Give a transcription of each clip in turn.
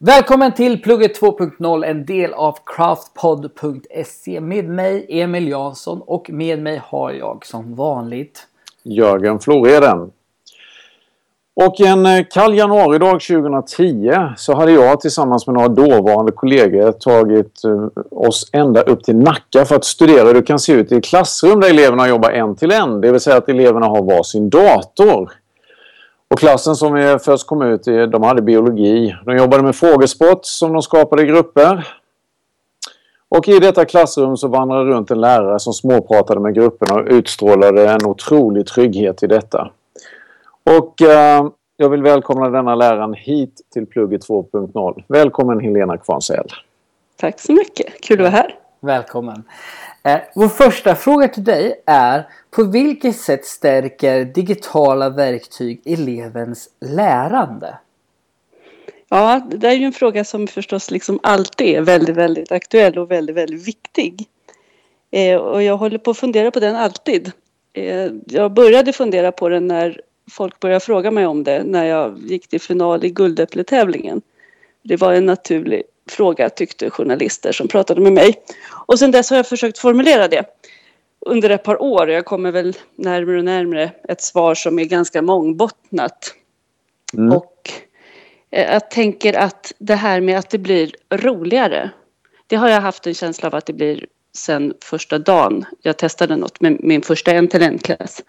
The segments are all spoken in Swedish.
Välkommen till Plugget 2.0, en del av craftpod.se med mig Emil Jansson och med mig har jag som vanligt Jörgen Floreden. Och en eh, kall januaridag 2010 så hade jag tillsammans med några dåvarande kollegor tagit eh, oss ända upp till Nacka för att studera hur det kan se ut i klassrum där eleverna jobbar en till en. Det vill säga att eleverna har varsin dator. Och klassen som vi först kom ut i, de hade biologi. De jobbade med frågesport som de skapade i grupper. Och i detta klassrum så vandrade runt en lärare som småpratade med grupperna och utstrålade en otrolig trygghet i detta. Och eh, jag vill välkomna denna läraren hit till Plugget 2.0. Välkommen Helena Kvarnsell. Tack så mycket, kul att vara här. Välkommen. Eh, vår första fråga till dig är på vilket sätt stärker digitala verktyg elevens lärande? Ja, det är ju en fråga som förstås liksom alltid är väldigt, väldigt aktuell och väldigt, väldigt viktig. Eh, och jag håller på att fundera på den alltid. Eh, jag började fundera på den när folk började fråga mig om det när jag gick till final i Guldäppletävlingen. Det var en naturlig fråga tyckte journalister som pratade med mig. Och sen dess har jag försökt formulera det under ett par år. Jag kommer väl närmare och närmare ett svar som är ganska mångbottnat. Mm. Och eh, jag tänker att det här med att det blir roligare. Det har jag haft en känsla av att det blir sen första dagen jag testade något med min första en-till-en-klass.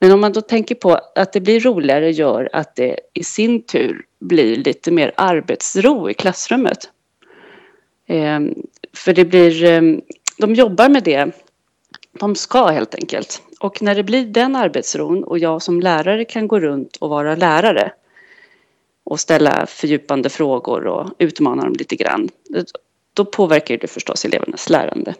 Men om man då tänker på att det blir roligare gör att det i sin tur blir lite mer arbetsro i klassrummet. Ehm, för det blir, ehm, de jobbar med det de ska helt enkelt. Och när det blir den arbetsron och jag som lärare kan gå runt och vara lärare och ställa fördjupande frågor och utmana dem lite grann. Då påverkar det förstås elevernas lärande.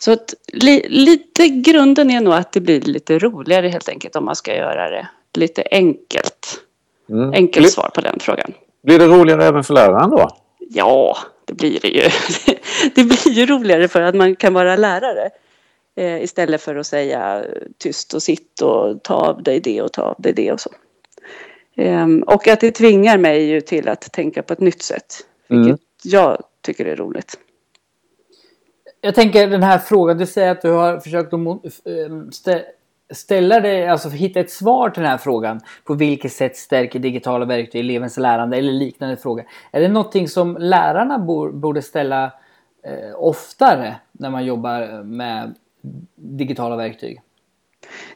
Så att li, lite grunden är nog att det blir lite roligare helt enkelt om man ska göra det lite enkelt. Mm. Enkelt svar på den frågan. Blir det roligare även för läraren då? Ja, det blir det ju. Det blir ju roligare för att man kan vara lärare. Eh, istället för att säga tyst och sitt och ta av dig det och ta av dig det och så. Ehm, och att det tvingar mig ju till att tänka på ett nytt sätt. Vilket mm. jag tycker är roligt. Jag tänker den här frågan, du säger att du har försökt att eh, ställa dig, alltså hitta ett svar till den här frågan. På vilket sätt stärker digitala verktyg elevens lärande eller liknande fråga. Är det någonting som lärarna borde ställa eh, oftare när man jobbar med digitala verktyg?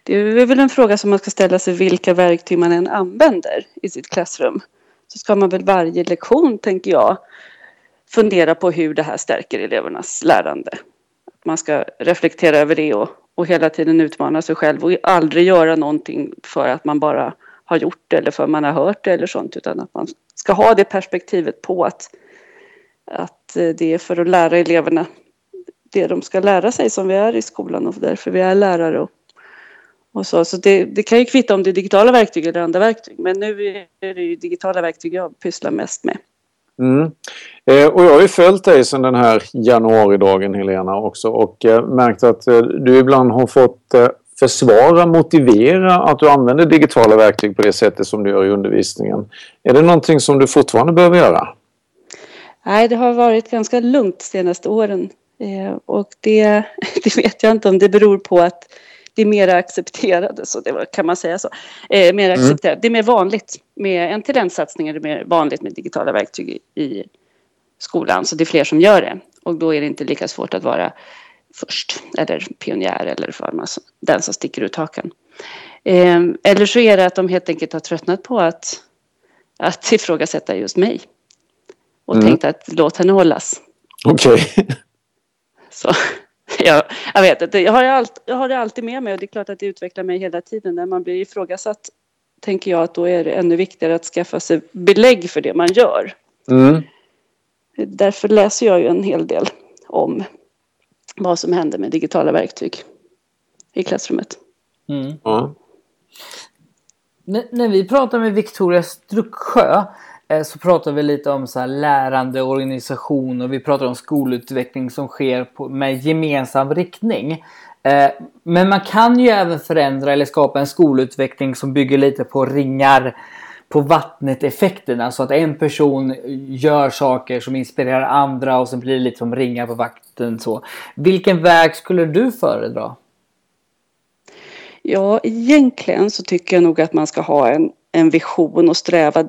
Det är väl en fråga som man ska ställa sig vilka verktyg man än använder i sitt klassrum. Så ska man väl varje lektion, tänker jag, fundera på hur det här stärker elevernas lärande. Man ska reflektera över det och, och hela tiden utmana sig själv och aldrig göra någonting för att man bara har gjort det eller för att man har hört det eller sånt utan att man ska ha det perspektivet på att, att eh, det är för att lära eleverna det de ska lära sig som vi är i skolan och därför vi är lärare. Och, och så så det, det, kan ju kvitta om det är digitala verktyg eller andra verktyg. Men nu är det ju digitala verktyg jag pysslar mest med. Mm. Eh, och jag har ju följt dig sedan den här januaridagen Helena också och eh, märkt att eh, du ibland har fått eh, försvara, motivera att du använder digitala verktyg på det sättet som du gör i undervisningen. Är det någonting som du fortfarande behöver göra? Nej, det har varit ganska lugnt de senaste åren. Eh, och det, det, vet jag inte om det beror på att det är mer accepterade, så det kan man säga så. Eh, mer mm. accepterat. Det är mer vanligt med en tendenssatsning är det mer vanligt med digitala verktyg i skolan, så det är fler som gör det. Och då är det inte lika svårt att vara först eller pionjär eller för den som sticker ut hakan. Eh, eller så är det att de helt enkelt har tröttnat på att, att ifrågasätta just mig. Och mm. tänkt att låt henne hållas. Okej. Okay. Så jag, jag vet inte, jag har, allt, jag har det alltid med mig och det är klart att det utvecklar mig hela tiden. När man blir ifrågasatt tänker jag att då är det ännu viktigare att skaffa sig belägg för det man gör. Mm. Därför läser jag ju en hel del om vad som händer med digitala verktyg i klassrummet. Mm. Ja. När vi pratar med Victoria Strucksjö Eh, så pratar vi lite om så här lärande, organisation och vi pratar om skolutveckling som sker på, med gemensam riktning. Eh, men man kan ju även förändra eller skapa en skolutveckling som bygger lite på ringar på vattnet-effekten. Alltså att en person gör saker som inspirerar andra och sen blir det lite som ringar på vatten. Så. Vilken väg skulle du föredra? Ja, egentligen så tycker jag nog att man ska ha en, en vision och sträva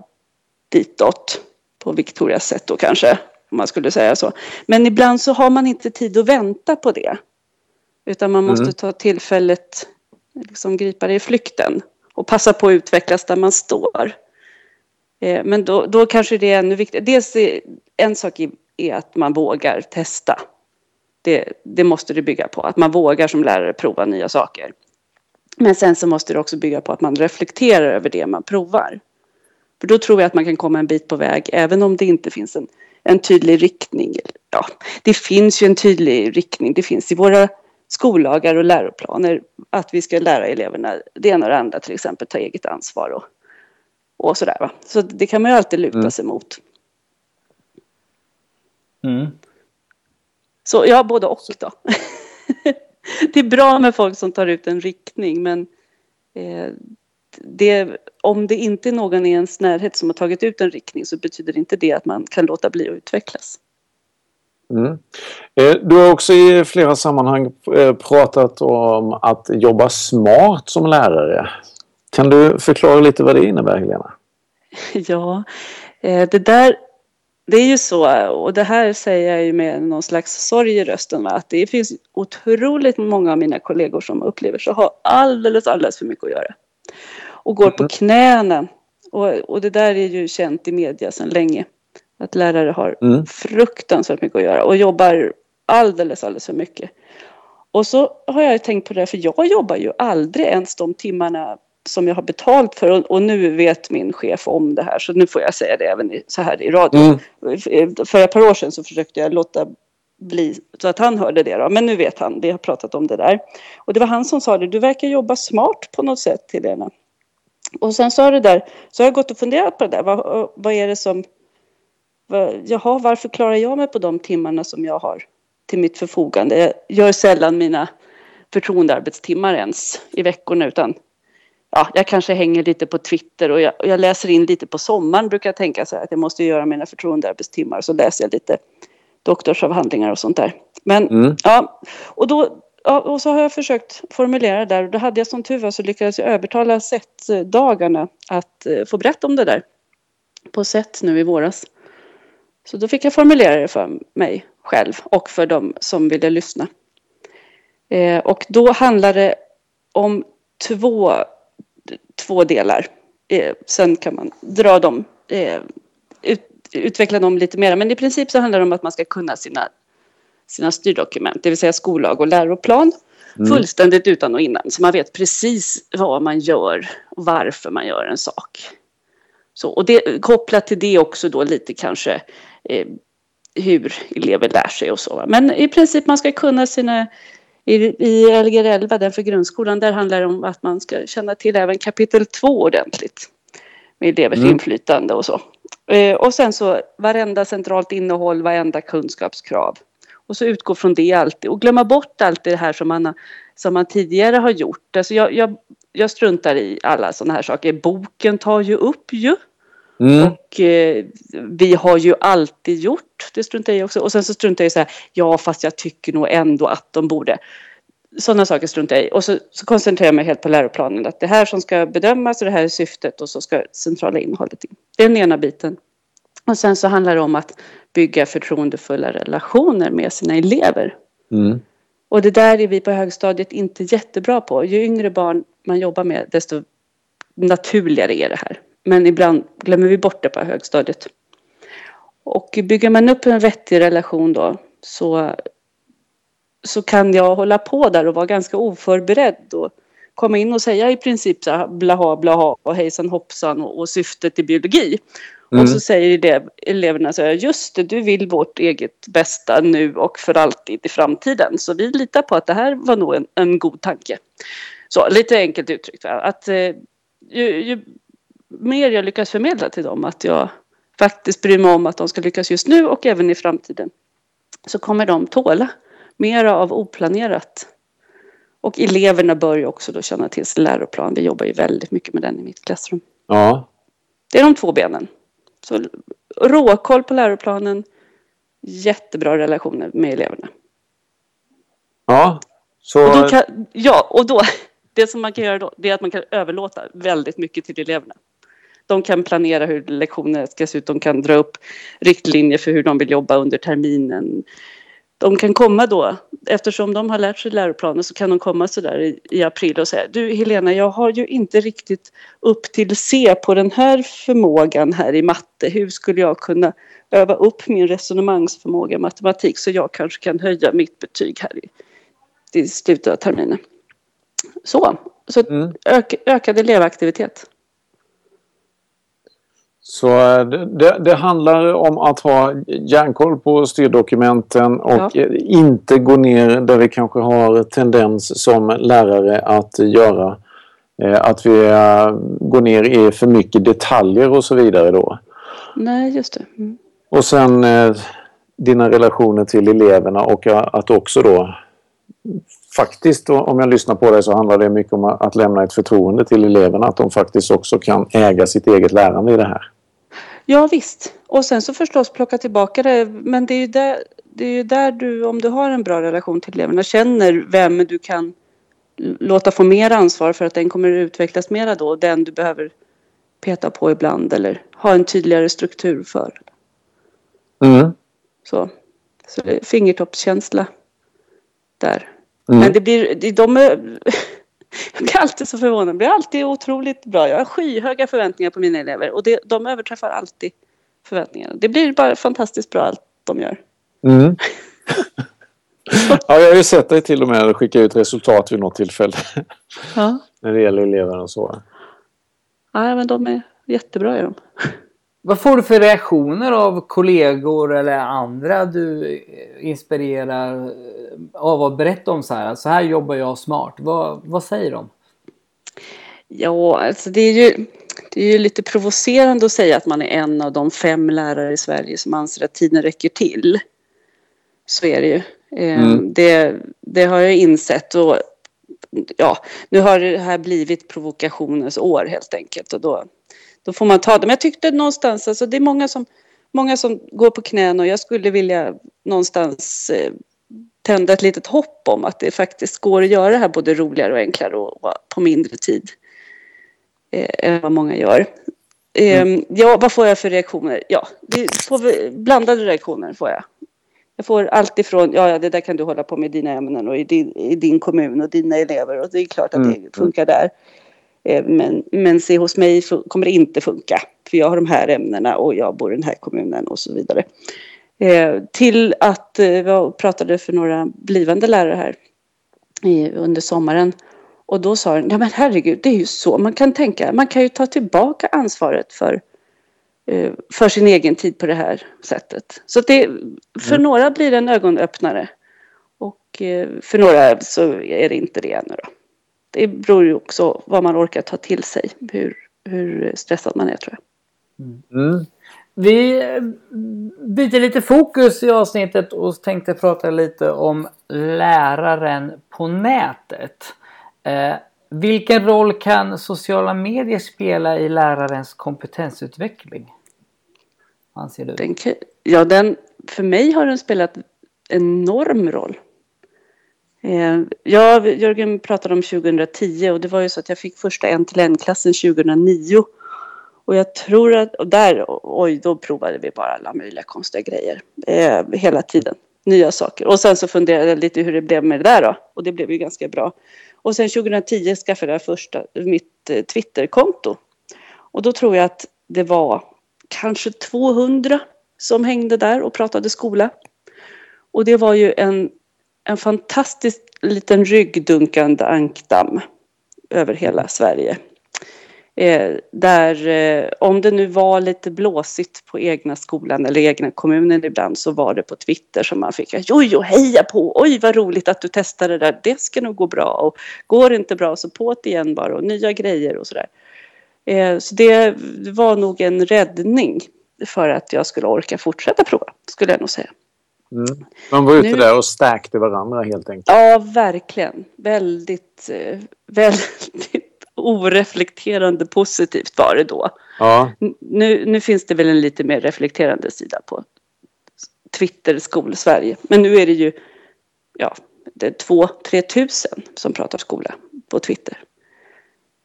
ditåt. På Victorias sätt då kanske, om man skulle säga så. Men ibland så har man inte tid att vänta på det. Utan man måste mm. ta tillfället, liksom gripa det i flykten och passa på att utvecklas där man står. Eh, men då, då kanske det är ännu viktigare. Dels är, en sak är att man vågar testa. Det, det måste det bygga på, att man vågar som lärare prova nya saker. Men sen så måste det också bygga på att man reflekterar över det man provar. För då tror jag att man kan komma en bit på väg även om det inte finns en, en tydlig riktning. Ja, det finns ju en tydlig riktning. Det finns i våra skollagar och läroplaner att vi ska lära eleverna det ena och det andra, till exempel ta eget ansvar och, och sådär. Va? Så det kan man ju alltid luta mm. sig mot. Mm. Så ja, både och då. det är bra med folk som tar ut en riktning men eh, det, om det inte är någon i ens närhet som har tagit ut en riktning så betyder inte det att man kan låta bli att utvecklas. Mm. Eh, du har också i flera sammanhang eh, pratat om att jobba smart som lärare. Kan du förklara lite vad det innebär Helena? Ja, eh, det där det är ju så, och det här säger jag ju med någon slags sorg i rösten, att det finns otroligt många av mina kollegor som upplever sig ha alldeles, alldeles för mycket att göra. Och går på mm. knäna. Och, och det där är ju känt i media sedan länge. Att lärare har mm. fruktansvärt mycket att göra och jobbar alldeles, alldeles för mycket. Och så har jag tänkt på det, för jag jobbar ju aldrig ens de timmarna som jag har betalt för och, och, nu vet min chef om det här så nu får jag säga det även i, så här i radio. Mm. För ett par år sedan så försökte jag låta bli så att han hörde det då. Men nu vet han, vi har pratat om det där. Och det var han som sa det, du verkar jobba smart på något sätt Helena. Och sen sa det där, så har jag gått och funderat på det där, vad, vad är det som, vad, jaha varför klarar jag mig på de timmarna som jag har till mitt förfogande? Jag gör sällan mina förtroendearbetstimmar ens i veckorna utan ja, jag kanske hänger lite på Twitter och jag, och jag, läser in lite på sommaren brukar jag tänka så här att jag måste göra mina förtroendearbetstimmar och så läser jag lite doktorsavhandlingar och sånt där. Men mm. ja, och då ja, och så har jag försökt formulera det där och då hade jag som tur var så lyckades jag övertala SET-dagarna att eh, få berätta om det där på SET nu i våras. Så då fick jag formulera det för mig själv och för de som ville lyssna. Eh, och då handlar det om två två delar. Eh, sen kan man dra dem, eh, ut, utveckla dem lite mer. Men i princip så handlar det om att man ska kunna sina, sina styrdokument, det vill säga skollag och läroplan. Mm. Fullständigt utan och innan, så man vet precis vad man gör och varför man gör en sak. Så, och det, kopplat till det också då lite kanske eh, hur elever lär sig och så. Men i princip man ska kunna sina i, i Lgr 11, den för grundskolan, där handlar det om att man ska känna till även kapitel 2 ordentligt. Med elevers mm. inflytande och så. Eh, och sen så varenda centralt innehåll, varenda kunskapskrav. Och så utgå från det alltid och glömma bort allt det här som man, som man tidigare har gjort. Alltså jag, jag, jag struntar i alla sådana här saker. Boken tar ju upp ju. Mm. Och eh, vi har ju alltid gjort, det struntar jag i också. Och sen så struntar jag i så här, ja fast jag tycker nog ändå att de borde. Sådana saker struntar jag i. Och så, så koncentrerar jag mig helt på läroplanen. Att det här som ska bedömas och det här är syftet och så ska centrala innehållet in. Det är den ena biten. Och sen så handlar det om att bygga förtroendefulla relationer med sina elever. Mm. Och det där är vi på högstadiet inte jättebra på. Ju yngre barn man jobbar med desto naturligare är det här. Men ibland glömmer vi bort det på högstadiet. Och bygger man upp en vettig relation då så, så kan jag hålla på där och vara ganska oförberedd och komma in och säga i princip så här blaha blaha och hejsan hoppsan och, och syftet i biologi. Mm. Och så säger elev, eleverna så här, just det, du vill vårt eget bästa nu och för alltid i framtiden. Så vi litar på att det här var nog en, en god tanke. Så lite enkelt uttryckt, att eh, ju, ju mer jag lyckas förmedla till dem att jag faktiskt bryr mig om att de ska lyckas just nu och även i framtiden så kommer de tåla mera av oplanerat. Och eleverna bör ju också då känna till sin läroplan. Vi jobbar ju väldigt mycket med den i mitt klassrum. Ja. Det är de två benen. Så råkoll på läroplanen, jättebra relationer med eleverna. Ja, så... Och kan, ja, och då, det som man kan göra då, det är att man kan överlåta väldigt mycket till eleverna. De kan planera hur lektionerna ska se ut, de kan dra upp riktlinjer för hur de vill jobba under terminen. De kan komma då, eftersom de har lärt sig läroplanen så kan de komma sådär i, i april och säga Du Helena, jag har ju inte riktigt upp till C på den här förmågan här i matte. Hur skulle jag kunna öva upp min resonemangsförmåga i matematik så jag kanske kan höja mitt betyg här i, i slutet av terminen. Så, så Mm. ök, ökad elevaktivitet. Så eh, det, det handlar om att ha järnkoll på styrdokumenten och Ja. eh, inte gå ner där vi kanske har tendens som lärare att göra. Eh, Att vi går ner i för mycket detaljer och så vidare då. Nej, just det. Mm. Och sen dina relationer till eleverna och att också då faktiskt om jag lyssnar på dig så handlar det mycket om att lämna ett förtroende till eleverna att de faktiskt också kan äga sitt eget lärande i det här. Ja visst. Och sen så förstås plocka tillbaka det. Men det är ju där, det är där du, om du har en bra relation till eleverna, känner vem du kan låta få mer ansvar för att den kommer utvecklas mera då. Den du behöver peta på ibland eller ha en tydligare struktur för. Mm. Så, så det är fingertoppskänsla där. Mm. Men det blir, de är, jag blir alltid så förvånad. Det blir alltid otroligt bra. Jag har skyhöga förväntningar på mina elever och det, de överträffar alltid förväntningarna. Det blir bara fantastiskt bra allt de gör. Mm. ja, jag har ju sett dig till och med skicka ut resultat vid något tillfälle Ja. när det gäller elever och så. Nej, men de är jättebra är de. Vad får du för reaktioner av kollegor eller andra du inspirerar eh, av att berätta om så här? Så här jobbar jag smart. Vad, vad säger de? Ja, alltså det är ju det är ju lite provocerande att säga att man är en av de fem lärare i Sverige som anser att tiden räcker till. Så är det ju. Eh, Mm. Det, det har jag insett och ja, nu har det här blivit provokationens år helt enkelt och då, då får man ta det. Men jag tyckte någonstans, alltså det är många som, många som går på knän och jag skulle vilja någonstans eh, tända ett litet hopp om att det faktiskt går att göra det här både roligare och enklare och, och på mindre tid eh, än vad många gör. Eh, Ja, vad får jag för reaktioner? Ja, det får blandade reaktioner får jag. Jag får allt ifrån, ja, ja, det där kan du hålla på med i dina ämnen och i din, i din kommun och dina elever och det är klart att Mm. det funkar där. Eh, Men, men se hos mig kommer det inte funka. För jag har de här ämnena och jag bor i den här kommunen och så vidare. Eh, till att, eh, jag pratade för några blivande lärare här under sommaren. Och då sa den, ja men herregud, det är ju så man kan tänka. Man kan ju ta tillbaka ansvaret för, eh, för sin egen tid på det här sättet. Så det, för några blir det en ögonöppnare. Och eh, för några så är det inte det ännu då. Det beror ju också vad man orkar ta till sig. Hur, hur stressad man är tror jag. Mm. Vi eh, byter lite fokus i avsnittet och tänkte prata lite om läraren på nätet. Eh, vilken roll kan sociala medier spela i lärarens kompetensutveckling? Anser du? Den, ja, den, för mig har den spelat enorm roll. Eh, ja, Jörgen pratade om 2010 och det var ju så att jag fick första en till en klassen 2009. Och jag tror att, och där, oj, då provade vi bara alla möjliga konstiga grejer. Eh, hela tiden. Nya saker. Och sen så funderade jag lite hur det blev med det där då. Och det blev ju ganska bra. Och sen 2010 skaffade jag första, mitt eh, Twitterkonto. Och då tror jag att det var kanske 200 som hängde där och pratade skola. Och det var ju en, en fantastisk liten ryggdunkande ankdamm över hela Sverige. Eh, där, eh, om det nu var lite blåsigt på egna skolan eller egna kommunen ibland så var det på Twitter som man fick oj, heja på, oj vad roligt att du testade det där, det ska nog gå bra och går det inte bra så på det igen bara och nya grejer och sådär. Eh, så det var nog en räddning för att jag skulle orka fortsätta prova, skulle jag nog säga. Mm. Man var ute Nu- där och stärkte varandra helt enkelt. Ja, verkligen. Väldigt, eh, väldigt oreflekterande positivt var det då. Ja. Nu, nu finns det väl en lite mer reflekterande sida på Twitter skol-Sverige. Men nu är det ju ja, det är två, tre tusen som pratar skola på Twitter.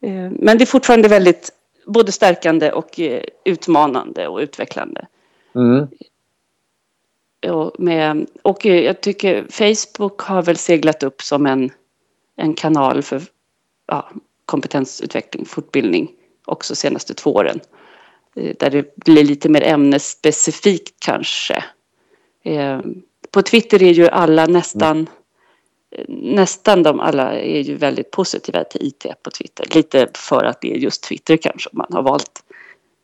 Eh, men det är fortfarande väldigt både stärkande och eh, utmanande och utvecklande. Mm. Och, med, och jag tycker Facebook har väl seglat upp som en, en kanal för ja, kompetensutveckling, fortbildning också senaste två åren. Eh, där det blir lite mer ämnesspecifikt kanske. Eh, på Twitter är ju alla nästan nästan de alla är ju väldigt positiva till IT på Twitter. Lite för att det är just Twitter kanske om man har valt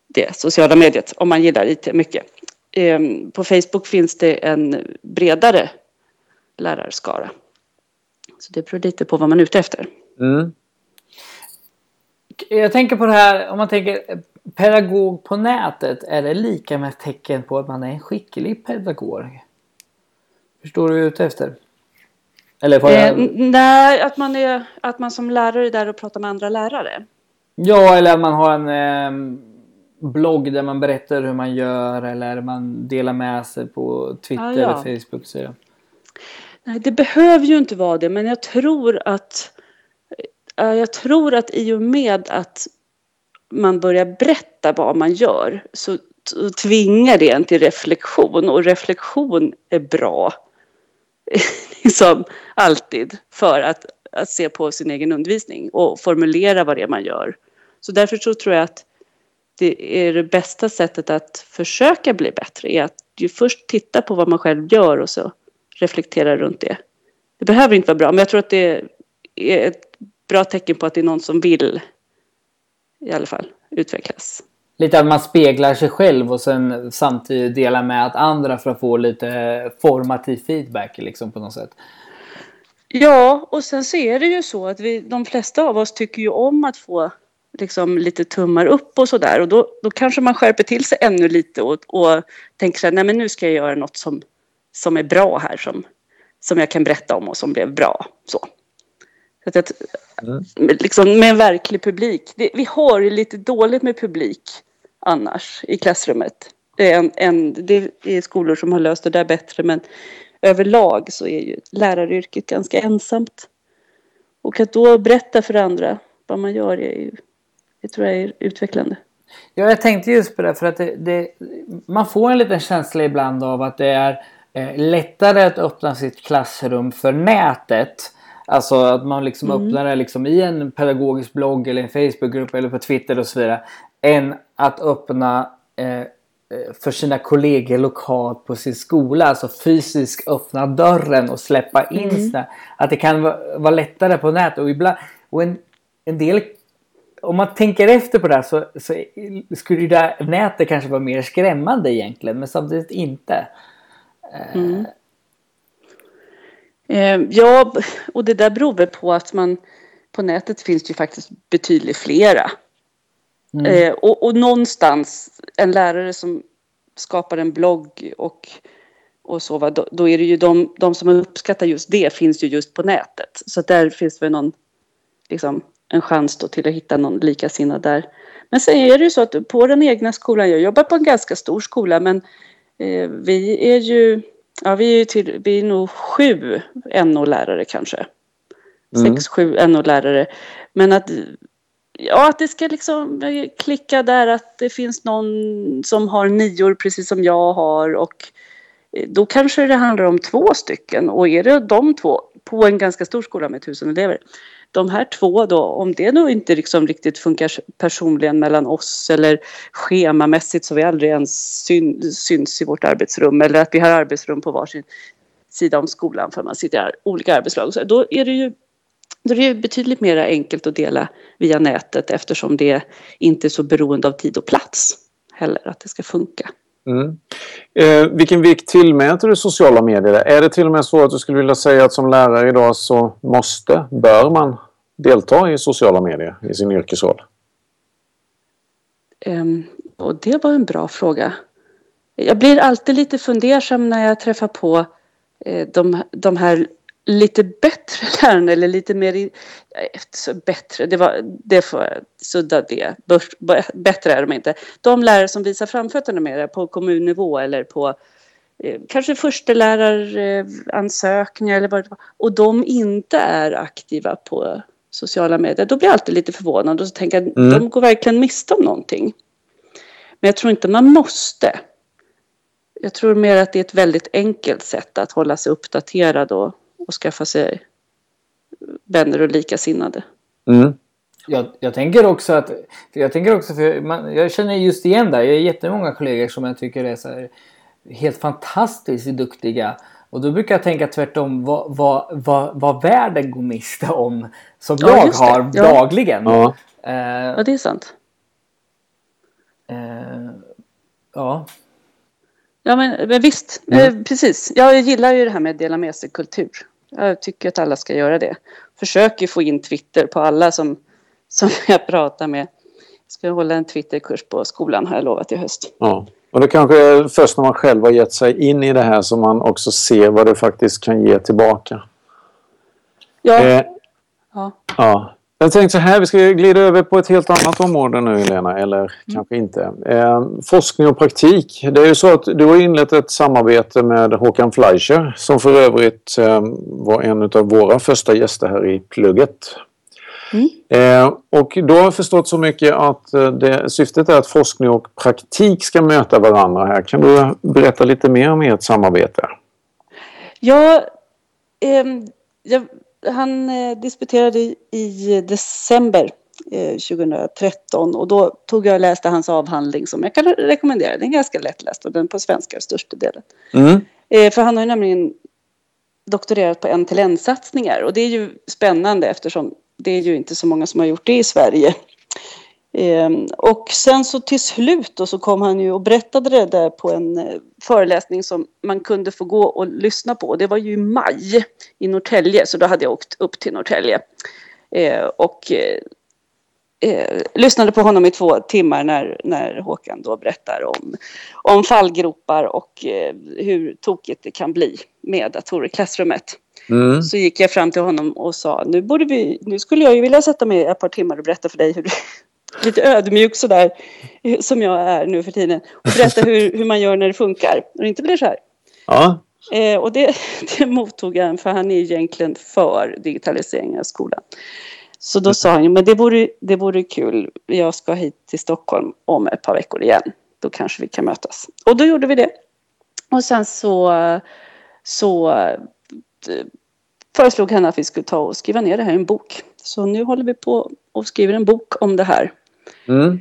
det sociala mediet om man gillar IT mycket. Ehm, på Facebook finns det en bredare lärarskara. Så det beror lite på vad man är ute efter. Mm. Jag tänker på det här om man tänker pedagog på nätet. Är det lika med tecken på att man är en skicklig pedagog? Förstår du vad jag är ute efter? Eller jag... eh, nej, att man, är, att man som lärare är där och pratar med andra lärare. Ja, eller att man har en eh, blogg där man berättar hur man gör eller man delar med sig på Twitter ah, ja. eller Facebook. Så Nej, det behöver ju inte vara det, men jag tror att jag tror att i och med att man börjar berätta vad man gör så, så tvingar det en till reflektion och reflektion är bra liksom alltid för att, att se på sin egen undervisning och formulera vad det är man gör. Så därför så tror jag att det är det bästa sättet att försöka bli bättre är att ju först titta på vad man själv gör och så reflektera runt det. Det behöver inte vara bra, men jag tror att det är ett bra tecken på att det är någon som vill i alla fall utvecklas. Lite att man speglar sig själv och sen samtidigt delar med att andra för att få lite formativ feedback liksom på något sätt. Ja, och sen så är det ju så att vi, de flesta av oss tycker ju om att få liksom lite tummar upp och sådär och då, då kanske man skärper till sig ännu lite och, och tänker så här, nej men nu ska jag göra något som, som är bra här som, som jag kan berätta om och som blev bra. Så. så att, mm. liksom, med en verklig publik. Det, vi har ju lite dåligt med publik annars i klassrummet. En, en, det är skolor som har löst det där bättre men överlag så är ju läraryrket ganska ensamt. Och att då berätta för andra vad man gör är ju, det tror jag är utvecklande. Ja, jag tänkte just på det för att det, det, man får en liten känsla ibland av att det är eh, lättare att öppna sitt klassrum för nätet. Alltså att man liksom mm. öppnar det liksom i en pedagogisk blogg eller en Facebookgrupp eller på Twitter och så vidare. Än att öppna eh, Eh, för sina kollegor lokalt på sin skola. Alltså fysiskt öppna dörren och släppa in mm. Sina, Att det kan vara, vara lättare på nätet. Och, ibland, och en, en del om man tänker efter på det här så, så skulle ju det nätet kanske vara mer skrämmande egentligen men samtidigt inte. Eh, mm. Eh, ja, och det där beror väl på att man på nätet finns det ju faktiskt betydligt flera. Mm. Eh, och, och någonstans, en lärare som skapar en blogg och, och så, va, då, då, är det ju de, de som uppskattar just det finns ju just på nätet. Så där finns väl någon, liksom, en chans då till att hitta någon likasinnad där. Men sen är det ju så att på den egna skolan, jag jobbar på en ganska stor skola, men eh, vi är ju, ja vi är till, vi är nog sju NO-lärare kanske. Mm. Sex, sju NO-lärare. Men att ja, att det ska liksom klicka där att det finns någon som har nior precis som jag har och eh, då kanske det handlar om två stycken och är det de två på en ganska stor skola med tusen elever de här två då, om det nog inte liksom riktigt funkar personligen mellan oss eller schemamässigt så vi aldrig ens syn, syns i vårt arbetsrum eller att vi har arbetsrum på varsin sida om skolan för man sitter i olika arbetslag. Så då är det ju då är det betydligt mer enkelt att dela via nätet eftersom det inte är så beroende av tid och plats heller, att det ska funka. Mm. Eh, vilken vikt tillmäter du sociala medier? Är det till och med så att du skulle vilja säga att som lärare idag så måste, bör man delta i sociala medier i sin yrkesroll? Um, och det var en bra fråga. Jag blir alltid lite fundersam när jag träffar på eh, de, de här lite bättre lärarna eller lite mer... Så bättre, det, var, det får jag sudda det. Bättre är de inte. De lärare som visar framfötterna mer på kommunnivå eller på eh, kanske försteläraransökningar eller vad det var. Och de inte är aktiva på sociala medier. Då blir jag alltid lite förvånad och så tänker jag mm. de går verkligen miste om någonting. Men jag tror inte man måste. Jag tror mer att det är ett väldigt enkelt sätt att hålla sig uppdaterad och, och skaffa sig vänner och likasinnade. Mm. Jag, jag, tänker också att, jag tänker också för man, jag känner just igen där, jag har jättemånga kollegor som jag tycker är så här, helt fantastiskt duktiga. Och då brukar jag tänka tvärtom vad, vad, vad, vad världen går miste om som ja, jag har ja. dagligen. Ja. Uh, ja, det är sant. Uh, ja. Ja men, men visst, mm. eh, precis. Jag gillar ju det här med att dela med sig kultur. Jag tycker att alla ska göra det. Försöker få in Twitter på alla som, som jag pratar med. Jag ska hålla en Twitterkurs på skolan har jag lovat i höst. Ja. Och det kanske är först när man själv har gett sig in i det här som man också ser vad det faktiskt kan ge tillbaka. Ja. Eh, ja. ja. Jag tänkte så här, vi ska glida över på ett helt annat område nu Helena, eller mm. kanske inte. Eh, forskning och praktik. Det är ju så att du har inlett ett samarbete med Håkan Fleischer som för övrigt eh, var en av våra första gäster här i plugget. Mm. Eh, och då har jag förstått så mycket att eh, det, syftet är att forskning och praktik ska möta varandra här. Kan du berätta lite mer om ert samarbete? Ja, ehm, jag han eh, disputerade i december 2013 eh, och då tog jag och läste hans avhandling som jag kan rekommendera. Den är ganska lättläst och den på svenska största delen. Mm. Eh, för han har ju nämligen doktorerat på en-till-en-satsningar och det är ju spännande eftersom det är ju inte så många som har gjort det i Sverige. Ehm, och sen så till slut då så kom han ju och berättade det där på en eh, föreläsning som man kunde få gå och lyssna på. Det var ju i maj i Norrtälje så då hade jag åkt upp till Norrtälje. Ehm, och eh, eh, lyssnade på honom i två timmar när, när Håkan då berättar om, om fallgropar och eh, hur tokigt det kan bli med datorer i klassrummet. Mm. Så gick jag fram till honom och sa nu, borde vi, nu skulle jag ju vilja sätta mig ett par timmar och berätta för dig hur, lite ödmjuk sådär som jag är nu för tiden och berätta hur, hur man gör när det funkar och det inte blir så här. Ja. Eh, och det, det mottog han för han är egentligen för digitalisering av skolan. Så då sa han, men det vore, det vore kul, jag ska hit till Stockholm om ett par veckor igen. Då kanske vi kan mötas. Och då gjorde vi det. Och sen så, så föreslog han att vi skulle ta och skriva ner det här i en bok. Så nu håller vi på och skriver en bok om det här. Mm.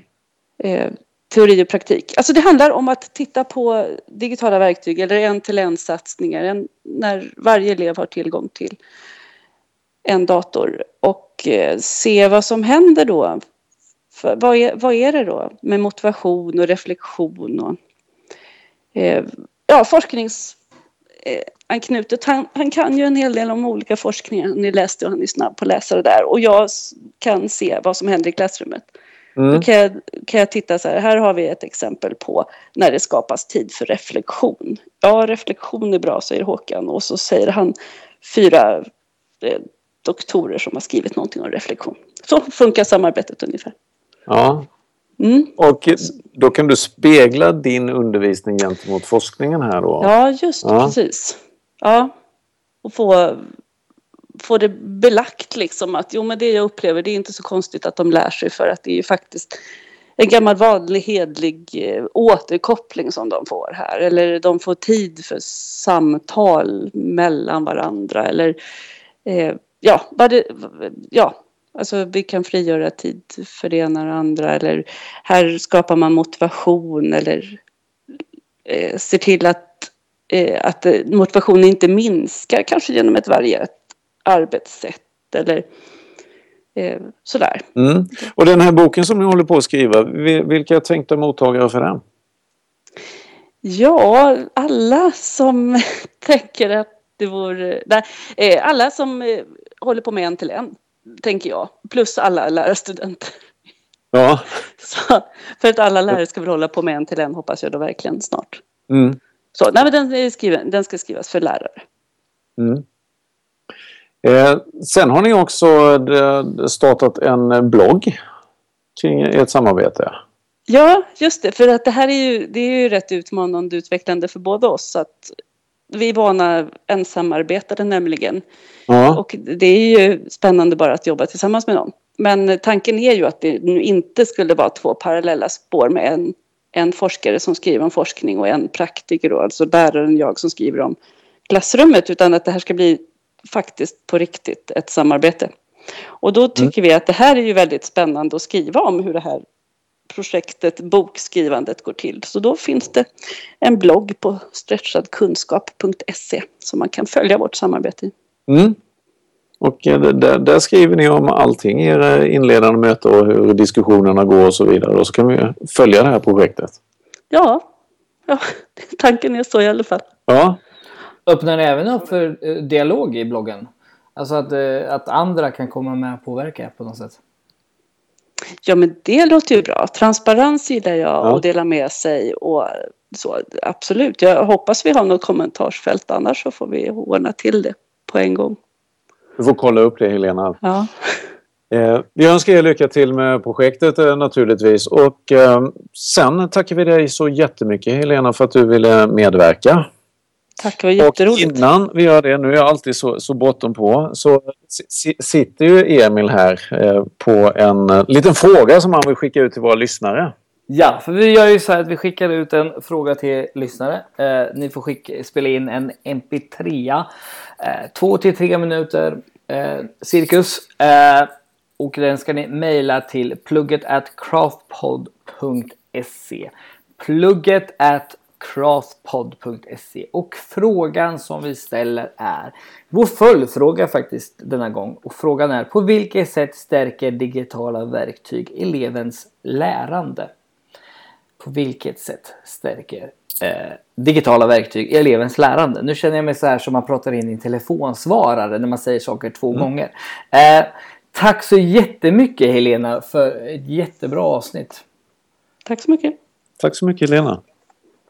Eh, teori och praktik. Alltså det handlar om att titta på digitala verktyg eller en-till-en-satsningar när varje elev har tillgång till en dator och eh, se vad som händer då. För vad, är, vad är det då med motivation och reflektion och eh, ja, forskningsanknutet. Eh, han, han kan ju en hel del om olika forskningar. Ni läste och han är snabb på att läsa det där och jag kan se vad som händer i klassrummet. Mm. Då kan jag, kan jag titta så här, här har vi ett exempel på när det skapas tid för reflektion. Ja, reflektion är bra, säger Håkan. Och så säger han fyra eh, doktorer som har skrivit någonting om reflektion. Så funkar samarbetet ungefär. Ja. Mm. Och då kan du spegla din undervisning gentemot forskningen här då? Ja, just ja. precis. Ja, och få få det belagt liksom att jo men det jag upplever det är inte så konstigt att de lär sig för att det är ju faktiskt en gammal vanlig hedlig eh, återkoppling som de får här. Eller de får tid för samtal mellan varandra eller eh, ja, det, ja, alltså vi kan frigöra tid för det ena och det andra eller här skapar man motivation eller eh, ser till att, eh, att eh, motivationen inte minskar kanske genom ett varierat arbetssätt eller eh, sådär. Mm. Och den här boken som ni håller på att skriva, vilka är tänkta mottagare för den? Ja, alla som tänker att det vore... Nej, eh, alla som eh, håller på med en till en, tänker jag. Plus alla lärarstudenter. Ja. Så, för att alla lärare ska väl hålla på med en till en hoppas jag då verkligen snart. Mm. Så, nej, men den, är skriven, den ska skrivas för lärare. Mm. Eh, sen har ni också eh, startat en blogg kring ert samarbete. Ja, just det. För att det här är ju, det är ju rätt utmanande och utvecklande för båda oss. Att vi är vana ensamarbetare nämligen. Ja. Och det är ju spännande bara att jobba tillsammans med någon. Men tanken är ju att det nu inte skulle vara två parallella spår med en, en forskare som skriver om forskning och en praktiker, då, alltså läraren jag som skriver om klassrummet, utan att det här ska bli faktiskt på riktigt ett samarbete. Och då tycker mm. vi att det här är ju väldigt spännande att skriva om hur det här projektet bokskrivandet går till. Så då finns det en blogg på stretchadkunskap.se som man kan följa vårt samarbete i. Mm. Och eh, där, där, skriver ni om allting, era inledande möten och hur diskussionerna går och så vidare. Och så kan vi följa det här projektet. Ja, ja tanken är så i alla fall. Ja. Öppnar ni även upp för eh, dialog i bloggen? Alltså att, eh, att andra kan komma med och påverka på något sätt? Ja, men det låter ju bra. Transparens gillar jag ja. och dela med sig och så absolut. Jag hoppas vi har något kommentarsfält annars så får vi ordna till det på en gång. Du får kolla upp det Helena. Ja. Eh, vi önskar er lycka till med projektet eh, naturligtvis och eh, sen tackar vi dig så jättemycket Helena för att du ville medverka. Tack, det var jätteroligt. Och innan vi gör det, nu är jag alltid så, så bråttom på, så sitter ju Emil här eh, på en eh, liten fråga som han vill skicka ut till våra lyssnare. Ja, för vi gör ju så här att vi skickar ut en fråga till lyssnare. Eh, ni får skicka, spela in en mp3. Eh, två till tre minuter eh, cirkus. Eh, och den ska ni mejla till plugget at craftpod.se. Plugget at craftpod.se och frågan som vi ställer är vår följdfråga faktiskt denna gång och frågan är på vilket sätt stärker digitala verktyg elevens lärande? På vilket sätt stärker eh, digitala verktyg elevens lärande? Nu känner jag mig så här som man pratar in i en telefonsvarare när man säger saker två mm. gånger. Eh, tack så jättemycket Helena för ett jättebra avsnitt. Tack så mycket. Tack så mycket Helena.